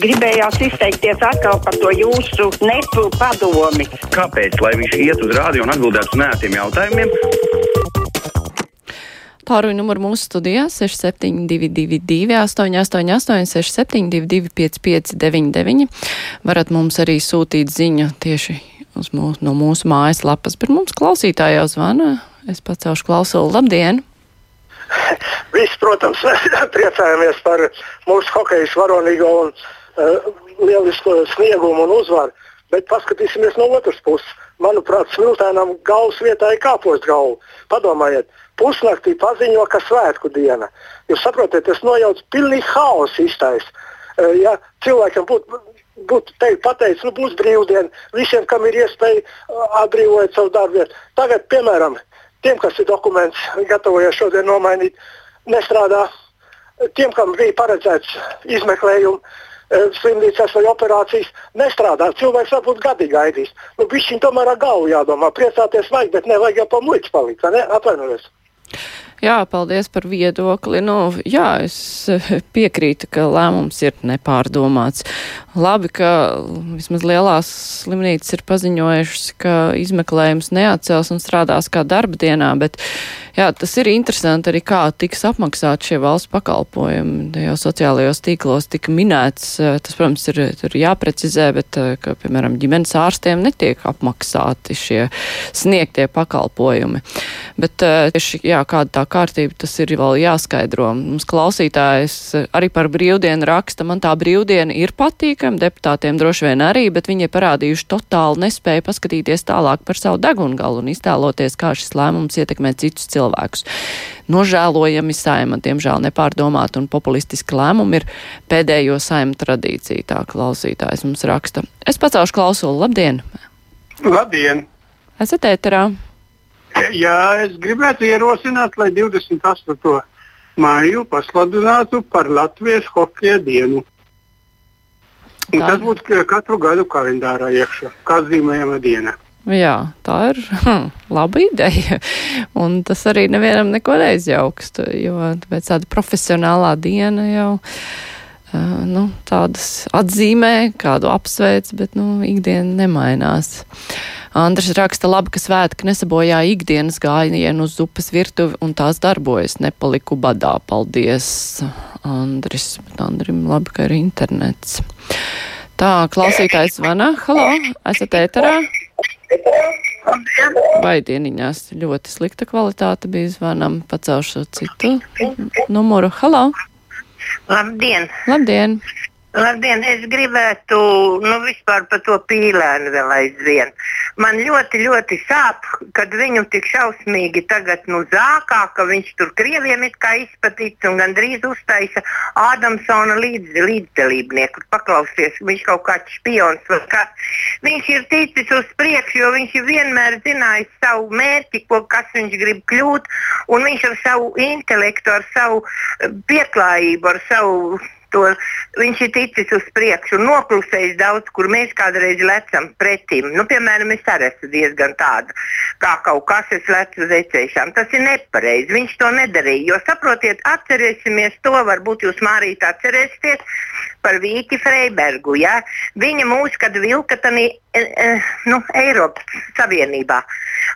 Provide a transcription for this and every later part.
Gribējās izteikties atkal par to jūsu nepu padomi. Kāpēc? Lai viņš iet uz rādio un atbildētu uz nētiem jautājumiem. Tāruņa numuru mūsu studijā 6722, 888, 672, 559, varat mums arī sūtīt ziņu tieši mūs, no mūsu mājaslapas, bet mums klausītāji jau zvana. Es pacelšu klausulu. Labdien! Visi, protams, priecājamies par mūsu hokeja varonīgo un uh, lielisko sniegumu un uzvaru. Bet paskatīsimies no otras puses. Manuprāt, smiltēnam galvas vietā ir kāpost galva. Padomājiet, pusnaktī paziņo, ka svētku diena. Jūs saprotat, tas nojauc pilnīgi haosu iztais. Uh, ja cilvēkam būtu būtu pateicis, nu, būs brīvdiena visiem, kam ir iespēja atbrīvot savu darbu. Tagad, piemēram, tiem, kas ir dokuments gatavojies šodien nomainīt, nestrādā. Tiem, kam bija paredzēts izmeklējums, slimnīcās vai operācijas, nestrādā. Cilvēks varbūt gadi gaidīs. Nu, Viņš tomēr ar galvu jādomā. Priecāties vajag, bet nevajag jau pa muļķi palikt. Atvainojos. Jā, paldies par viedokli. Nu, jā, es piekrītu, ka lēmums ir nepārdomāts. Labi, ka vismaz lielās slimnīcas ir paziņojušas, ka izmeklējums neatcels un strādās kā darba dienā, bet jā, tas ir interesanti arī, kā tiks apmaksāt šie valsts pakalpojumi. Jau sociālajos tīklos tika minēts, tas, protams, ir, ir jāprecizē, bet, ka, piemēram, ģimenes ārstiem netiek apmaksāti šie sniegtie pakalpojumi. Bet tieši, jā, kāda tā kārtība, tas ir vēl jāskaidro. Mums klausītājs arī par brīvdienu raksta, man tā brīvdiena ir patīkama, deputātiem droši vien arī, bet viņi ir parādījuši totāli nespēju paskatīties tālāk par savu degungalu un iztēloties, kā šis lēmums ietekmē citus cilvēkus. Nožēlojami saima, diemžēl nepārdomāti un populistiski lēmumi ir pēdējo saima tradīcija, tā klausītājs mums raksta. Es pacelšu klausulu, labdien! Labdien! Esat ēterā! Jā, es gribētu ierosināt, lai 28. māju pasludinātu par Latvijas hokeja dienu. Un tā. tas būtu katru gadu kalendārā iekšā, kā zīmējama diena. Jā, tā ir hm, laba ideja. Un tas arī nevienam neko neizjauks, jo tāda profesionālā diena jau uh, nu, tādas atzīmē, kādu apsveic, bet nu, ikdiena nemainās. Andris raksta labi, ka svētki nesabojā ikdienas gājienu uz upes virtuvi un tās darbojas. Nepaliku badā. Paldies, Andris. Bet Andrim labi, ka ir internets. Tā, klausītājs zvana. Halo, esat ēterā? Vai dieniņās ļoti slikta kvalitāte bija zvanam, pacelšu citu numuru. Halo! Labdien! Labdien! Labdien, es gribētu, nu, vispār par to pīlēnu vēl aizvien. Man ļoti, ļoti sāp, kad viņu tik šausmīgi tagad, nu, zākā, ka viņš tur krieviem it kā izpatīts un gandrīz uztaisa Ādamsona līdz, līdzdalībnieku. Paklausties, viņš kaut kāds špions vai kā. Viņš ir ticis uz priekšu, jo viņš ir vienmēr zinājis savu mērķi, ko, kas viņš grib kļūt, un viņš ar savu intelektu, ar savu pieklājību, ar savu to viņš ir ticis uz priekšu un noklusējis daudz, kur mēs kādreiz lecam pretim. Nu, piemēram, es arī esmu diezgan tāda, kā kaut kas es lecu uz ecēšām. Tas ir nepareizi. Viņš to nedarīja. Jo saprotiet, atcerēsimies to, varbūt jūs Mārīt atcerēsieties par Vīki Freibergu. Ja? Viņa mūs, kad vilka tanī, e, e, nu, Eiropas Savienībā.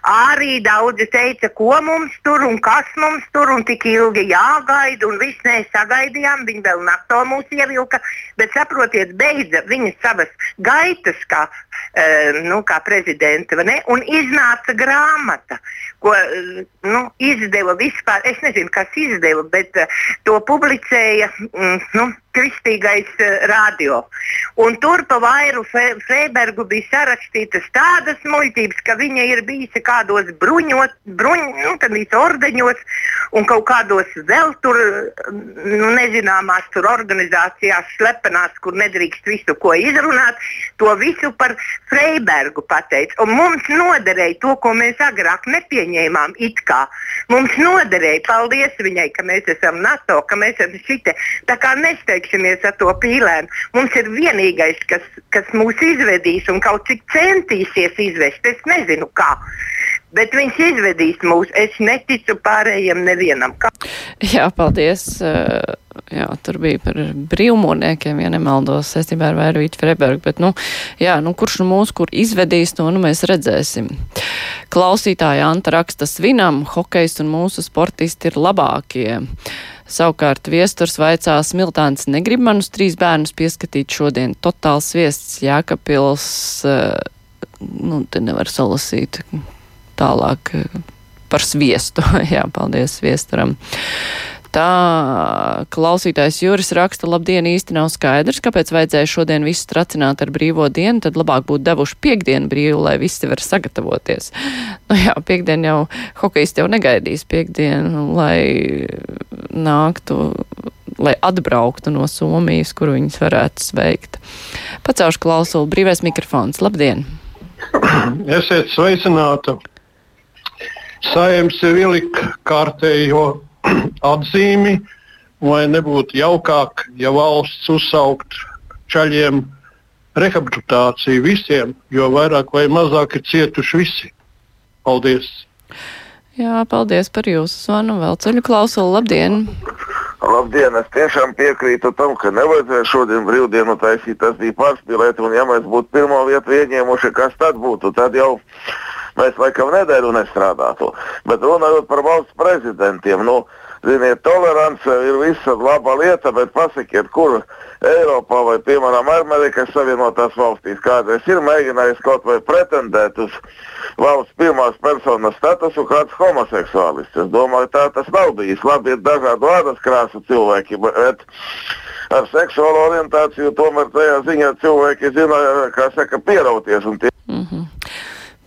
Arī daudzi teica, ko mums tur un kas mums tur un tik ilgi jāgaida, un viss nesagaidījām. Viņi vēl NATO mūs ievilka, bet saprotiet, beidza viņa savas gaitas kā, uh, nu, kā prezidenta, un iznāca grāmata, ko uh, nu, izdeva vispār. Es nezinu, kas izdeva, bet uh, to publicēja. Mm, nu, kristīgais uh, radio. Un tur pa vairu Freibergu bija sarakstītas tādas muļķības, ka viņa ir bijusi kādos bruņot, bruņ, nu, ordeņos un kaut kādos vēl tur, nu, nezināmās tur organizācijās, slepenās, kur nedrīkst visu ko izrunāt. To visu par Freibergu pateica. Un mums noderēja to, ko mēs agrāk nepieņēmām. Mums noderēja, paldies viņai, ka mēs esam NATO, ka mēs esam šitie. Tā kā nesteigsim neizteiksimies ar to pīlēnu. Mums ir vienīgais, kas, kas mūs izvedīs un kaut cik centīsies izvest. Es nezinu, kā. Bet viņš izvedīs mūs. Es neticu pārējiem nevienam. Kā? Jā, paldies. Jā, tur bija par brīvmūrniekiem, ja nemaldos, saistībā ar Vērvītu Frebergu, bet, nu, jā, nu, kurš nu mūs, kur izvedīs to, nu, mēs redzēsim. Klausītāja Anta raksta svinam, hokejs un mūsu sportisti ir labākie. Savukārt viesturs vaicās, Miltāns negrib manus trīs bērnus pieskatīt šodien. Totāls viests Jēkapils, nu, te nevar salasīt tālāk par sviestu. Jā, paldies viesturam. Tā klausītājs Juris raksta, labdien, īsti nav skaidrs, kāpēc vajadzēja šodien visu tracināt ar brīvo dienu, tad labāk būtu devuši piekdienu brīvu, lai visi var sagatavoties. Nu jā, piekdien jau hokejisti jau negaidīs piekdienu, lai nāktu, lai atbrauktu no Somijas, kur viņas varētu sveikt. Pacaušu klausulu, brīvais mikrofons, labdien! Esiet sveicināti! Saimns ir ielikt kārtējo atzīmi, vai nebūtu jaukāk, ja valsts uzsaukt čaļiem rehabilitāciju visiem, jo vairāk vai mazāk ir cietuši visi. Paldies! Jā, paldies par jūsu zvanu. Vēl ceļu klausulu. Labdien! Labdien! Es tiešām piekrītu tam, ka nevajadzēja šodien brīvdienu taisīt. Tas bija pārspīlēti, un ja mēs būtu pirmo vietu ieņēmuši, kas tad būtu? Tad jau mēs laikam nedēļu nestrādātu. Bet runājot par valsts prezidentiem, nu, ziniet, tolerance ir visa laba lieta, bet pasakiet, kur Eiropā vai, piemēram, Amerikas Savienotās valstīs kādreiz ir mēģinājis kaut vai pretendēt uz valsts pirmās personas statusu kāds homoseksuālists. Es domāju, tā tas nav bijis. Labi, ir dažādu ādas krāsu cilvēki, bet ar seksuālo orientāciju tomēr tajā ziņā cilvēki zina, kā saka, pierauties. Tie... Mm -hmm.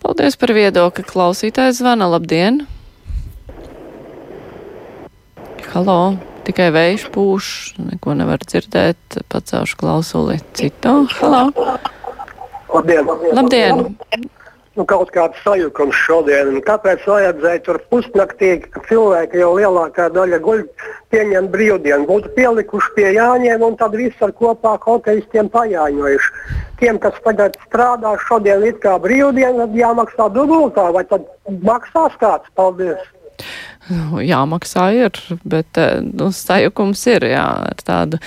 Paldies par viedokli. Klausītājs zvana. Labdien! Halo! Tikai vējš pūš, neko nevar dzirdēt. Pacaušu klausuli citu. Halo! Labdien! Labdien. Nu, kaut kāds sajukums šodien. Kāpēc vajadzēja tur pusnaktī, kad cilvēki jau lielākā daļa guļ, pieņemt brīvdienu? Būtu pielikuši pie Jāņiem un tad viss ar kopā hokeistiem pajāņojuši tiem, kas tagad strādā šodien it kā brīvdiena, jāmaksā dubultā, vai tad maksās kāds? Paldies! Jāmaksā ir, bet eh, nu, sajukums ir, jā, ar tādu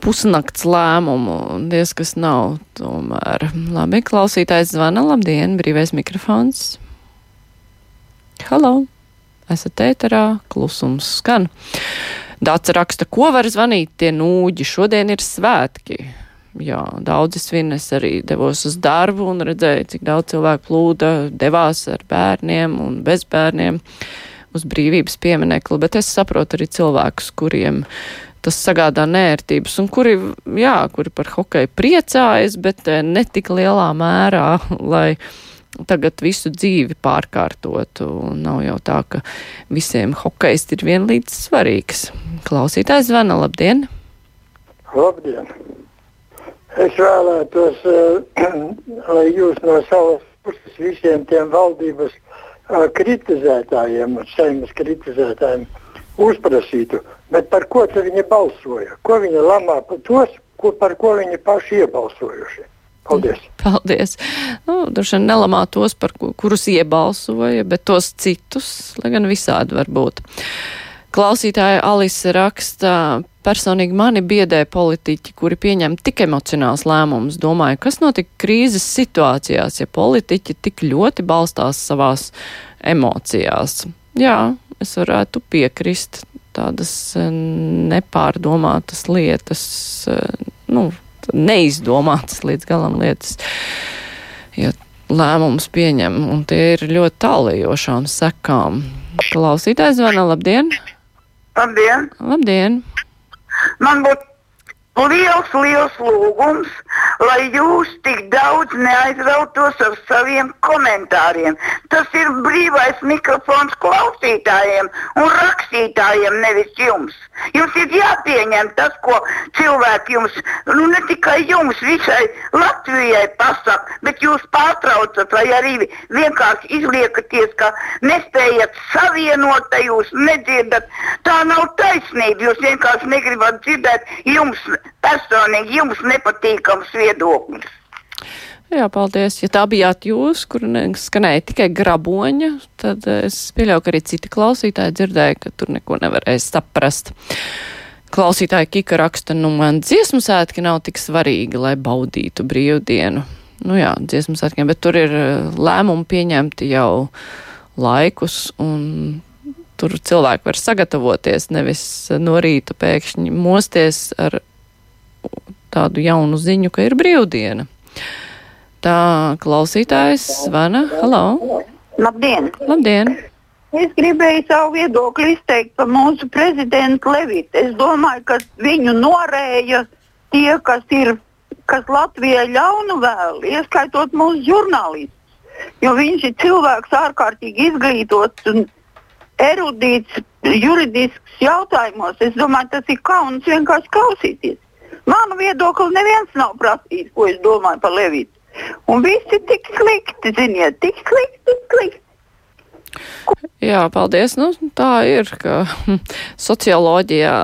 pusnakts lēmumu, un diez kas nav tomēr. Labi, klausītājs zvana, labdien, brīvais mikrofons. Halo, esat ēterā, klusums skan. Dāca raksta, ko var zvanīt tie nūģi, šodien ir svētki jā, daudzi svin. Es arī devos uz darbu un redzēju, cik daudz cilvēku plūda, devās ar bērniem un bez bērniem uz brīvības pieminekli, bet es saprotu arī cilvēkus, kuriem tas sagādā nērtības un kuri, jā, kuri par hokeju priecājas, bet eh, ne tik lielā mērā, lai tagad visu dzīvi pārkārtotu. Nav jau tā, ka visiem hokejs ir vienlīdz svarīgs. Klausītājs zvana, labdien! Labdien! Es vēlētos, uh, lai jūs no savas puses visiem tiem valdības kritizētājiem, saimnes kritizētājiem, uzprasītu, bet par ko viņi balsoja? Ko viņi lamā par tos, ko, par ko viņi paši iebalsojuši? Paldies! Paldies! Nu, Droši vien nelamā tos, par kurus iebalsoja, bet tos citus, lai gan visādi var būt. Klausītāja Alise raksta, personīgi mani biedē politiķi, kuri pieņem tik emocionāls lēmumus. Domāju, kas notika krīzes situācijās, ja politiķi tik ļoti balstās savās emocijās. Jā, es varētu piekrist tādas eh, nepārdomātas lietas, eh, nu, neizdomātas līdz galam lietas. Ja lēmums pieņem, un tie ir ļoti tālajošām sekām. Klausītājs zvana, labdien! Labdien! Labdien! Man būtu liels, liels lūgums, lai jūs tik daudz neaizrautos ar saviem komentāriem. Tas ir brīvais mikrofons klausītājiem un rakstītājiem, nevis jums. Jums ir jāpieņem tas, ko cilvēki jums, nu ne tikai jums, visai Latvijai pasaka, bet jūs pārtraucat vai arī vienkārši izliekaties, ka nespējat savienot, jūs nedzirdat. Tā nav taisnība. Jūs vienkārši negribat dzirdēt jums personīgi jums nepatīkams viedoklis. Jā, paldies. Ja tā bijāt jūs, kur skanēja tikai graboņa, tad es pieļauju, ka arī citi klausītāji dzirdēja, ka tur neko nevarēja saprast. Klausītāji Kika raksta, nu man dziesmu sētki nav tik svarīgi, lai baudītu brīvdienu. Nu jā, dziesmu sētkiem, bet tur ir eh, lēmumi pieņemti jau laikus, un tur cilvēki var sagatavoties, nevis no rīta pēkšņi mosties ar tādu jaunu ziņu, ka ir brīvdiena. Tā klausītājs zvana. Halo! Labdien! Labdien! Es gribēju savu viedokli izteikt par mūsu prezidentu Levitu. Es domāju, ka viņu norēja tie, kas ir, kas Latvijai ļaunu vēl, ieskaitot mūsu žurnālistus. Jo viņš ir cilvēks ārkārtīgi izglītots un erudīts juridisks jautājumos. Es domāju, tas ir kauns vienkārši klausīties. Manu viedokli neviens nav prasījis, ko es domāju par Levitu. Un viss ir tik slikti, ziniet, tik slikti, tik slikti. Jā, paldies. Nu, tā ir, ka socioloģijā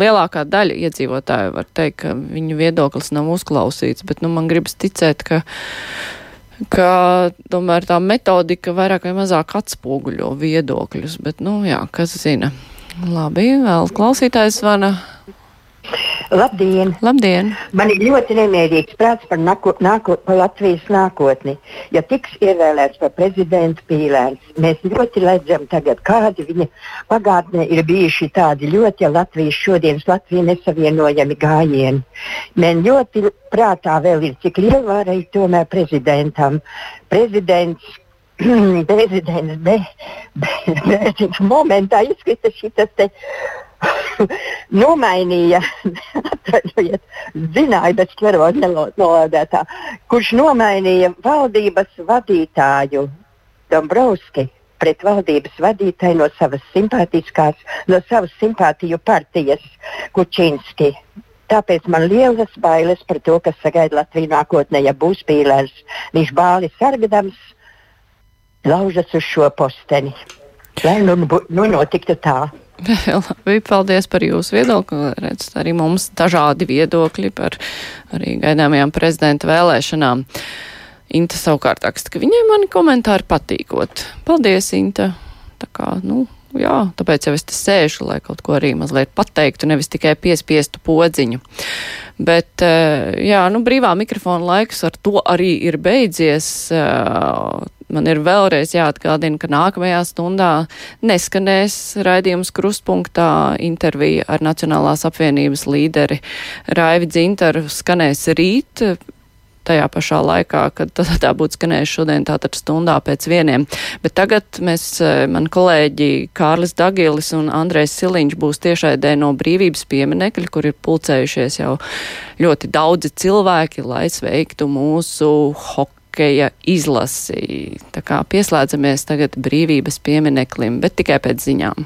lielākā daļa iedzīvotāju var teikt, ka viņu viedoklis nav uzklausīts, bet nu, man gribas ticēt, ka, ka tomēr tā metodika vairāk vai mazāk atspoguļo viedokļus, bet, nu, jā, kas zina. Labi, vēl klausītājs vana. Labdien! Labdien! Man ir ļoti nemierīgs prāts par, nako, nāko, par Latvijas nākotni. Ja tiks ievēlēts par prezidentu Pīlēns, mēs ļoti redzam tagad, kādi viņa pagātnē ir bijuši tādi ļoti Latvijas šodienas Latvija nesavienojami gājieni. Man ļoti prātā vēl ir, cik liela vara ir tomēr prezidentam. Prezidents prezidents be, be, be, momentā izkrita te nomainīja, atvainojiet, zināja, bet sklerozi nolādētā, kurš nomainīja valdības vadītāju Dombrovski pret valdības vadītāju no savas simpātiskās, no savas simpātiju partijas Kučinski. Tāpēc man lielas bailes par to, kas sagaida Latviju nākotnē, ja būs pīlērs. Viņš bāli sargadams laužas uz šo posteni. Lai nu, nu notiktu tā. Labi, paldies par jūsu viedokli. Redz, arī mums dažādi viedokļi par arī gaidāmajām prezidenta vēlēšanām. Inta savukārt raksta, ka viņai mani komentāri patīkot. Paldies, Inta. Tā kā, nu, jā, tāpēc jau es te sēžu, lai kaut ko arī mazliet pateiktu, nevis tikai piespiestu podziņu. Bet, eh, jā, nu, brīvā mikrofona laiks ar to arī ir beidzies. Man ir vēlreiz jāatgādina, ka nākamajā stundā neskanēs raidījums krustpunktā intervija ar Nacionālās apvienības līderi Raivi Dzintaru skanēs rīt tajā pašā laikā, kad tā būtu skanējusi šodien tātad stundā pēc vieniem. Bet tagad mēs, eh, man kolēģi Kārlis Dagilis un Andrēs Siliņš būs tiešaidē no brīvības pieminekļa, kur ir pulcējušies jau ļoti daudzi cilvēki, lai sveiktu mūsu hokeja izlasi. Tā kā pieslēdzamies tagad brīvības piemineklim, bet tikai pēc ziņām.